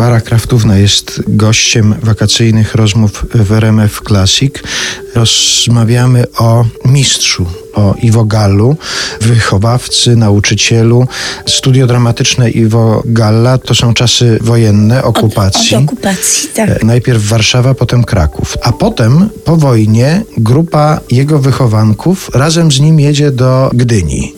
Barbara Kraftówna jest gościem wakacyjnych rozmów w RMF Classic. Rozmawiamy o mistrzu, o Iwo Gallu, wychowawcy, nauczycielu. Studio dramatyczne Iwo Galla to są czasy wojenne, okupacji. Od, od okupacji, tak. Najpierw Warszawa, potem Kraków. A potem po wojnie grupa jego wychowanków razem z nim jedzie do Gdyni.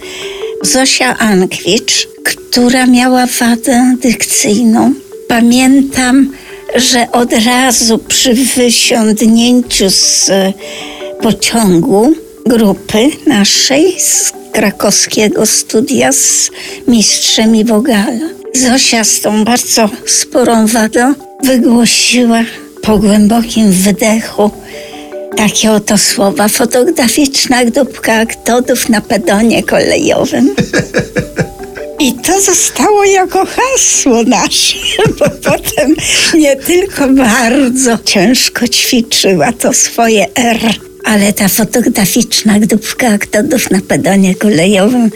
Zosia Ankwicz, która miała wadę dykcyjną. Pamiętam, że od razu przy wysiądnięciu z pociągu grupy naszej z krakowskiego studia z mistrzem Iwogala. Zosia z tą bardzo sporą wadą wygłosiła po głębokim wydechu takie oto słowa. Fotograficzna dupka aktodów na pedonie kolejowym. I to zostało jako hasło nasze, bo potem nie tylko bardzo ciężko ćwiczyła to swoje R, ale ta fotograficzna dupka aktodów na pedonie kolejowym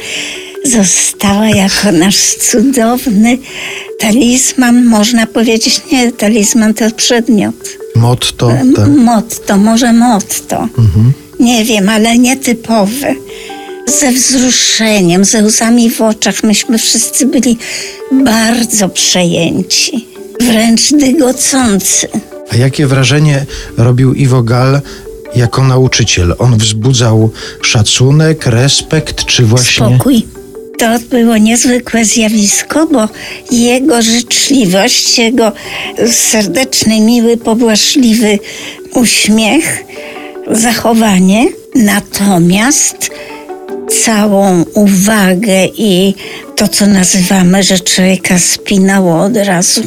została jako nasz cudowny talizman, można powiedzieć, nie, talizman to przedmiot. Motto, tak? Motto, może motto. Mhm. Nie wiem, ale nietypowe. Ze wzruszeniem, ze łzami w oczach, myśmy wszyscy byli bardzo przejęci, wręcz dygocący. A jakie wrażenie robił Iwo Gal jako nauczyciel? On wzbudzał szacunek, respekt, czy właśnie... Spokój. To było niezwykłe zjawisko, bo jego życzliwość, jego serdeczny, miły, pobłażliwy uśmiech, zachowanie, natomiast całą uwagę i to, co nazywamy, że człowieka spinało od razu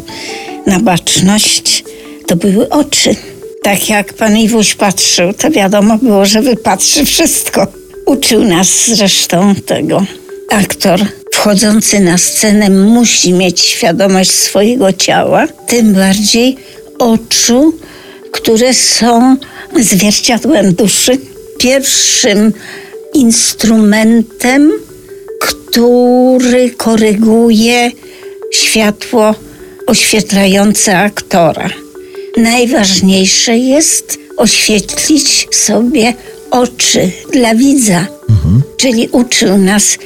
na baczność, to były oczy. Tak jak pan Iwuś patrzył, to wiadomo było, że wypatrzy wszystko. Uczył nas zresztą tego aktor wchodzący na scenę musi mieć świadomość swojego ciała, tym bardziej oczu, które są zwierciadłem duszy. Pierwszym instrumentem, który koryguje światło oświetlające aktora. Najważniejsze jest oświetlić sobie oczy dla widza, mhm. czyli uczył nas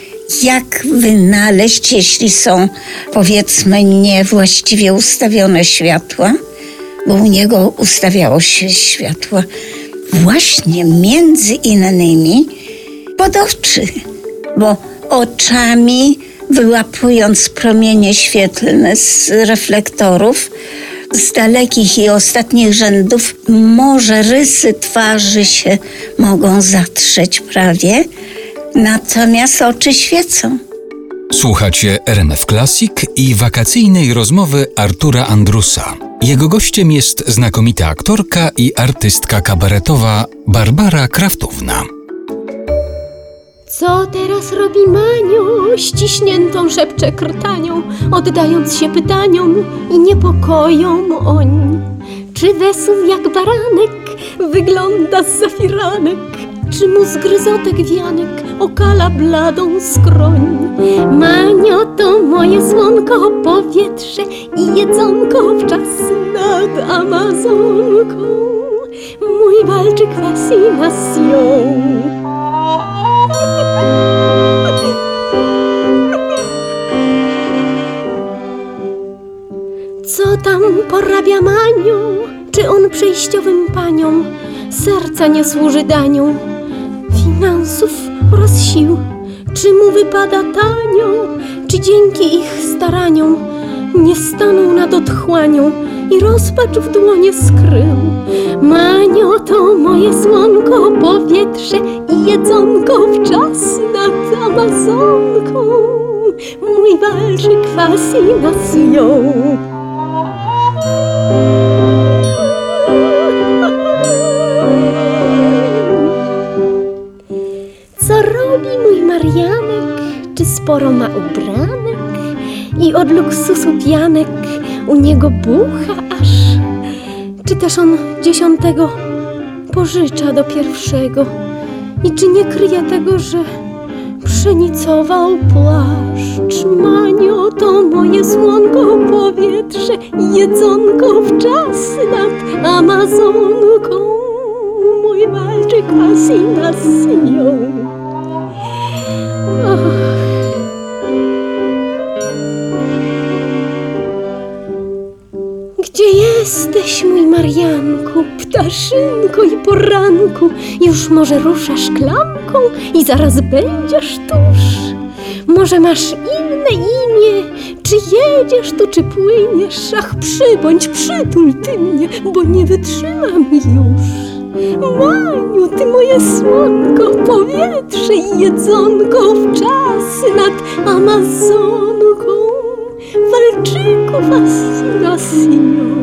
jak wynaleźć, jeśli są powiedzmy niewłaściwie ustawione światła, bo u niego ustawiało się światła właśnie między innymi pod oczy, bo oczami wyłapując promienie świetlne z reflektorów, z dalekich i ostatnich rzędów, może rysy twarzy się mogą zatrzeć prawie, Natomiast oczy świecą. Słuchacie RMF Classic i wakacyjnej rozmowy Artura Andrusa. Jego gościem jest znakomita aktorka i artystka kabaretowa Barbara Kraftówna. Co teraz robi Maniu? Ściśniętą szepcze krtanią, oddając się pytaniom i niepokojom oń. Czy wesół jak baranek wygląda z zafiranek? Czy mu zgryzotek wianek okala bladą skroń? Manio to moje słonko, powietrze i jedzonko w czas nad Amazonką. Mój walczyk fascynacją. Przejściowym paniom serca nie służy daniu? finansów oraz sił. Czy mu wypada tanio, czy dzięki ich staraniom nie stanął nad otchłanią i rozpacz w dłonie skrył? Manio to moje słonko, powietrze i jedzonko w czas nad Amazonką. Mój walczyk fascynacją. czy sporo ma ubranek i od luksusu pianek u niego bucha aż. Czy też on dziesiątego pożycza do pierwszego i czy nie kryje tego, że pszenicował płaszcz. Manio to moje słonko, powietrze, jedzonko w czas nad Amazonką. Mój walczyk fascynacją. Ach. Jesteś, mój Marianku, ptaszynko i poranku? Już może ruszasz klamką i zaraz będziesz tuż. Może masz inne imię, czy jedziesz tu, czy płyniesz? Ach, przybądź, przytul ty mnie, bo nie wytrzymam już. Maniu, ty moje słonko, powietrze i jedzonko w czas nad Amazonką walczyku fascynacją.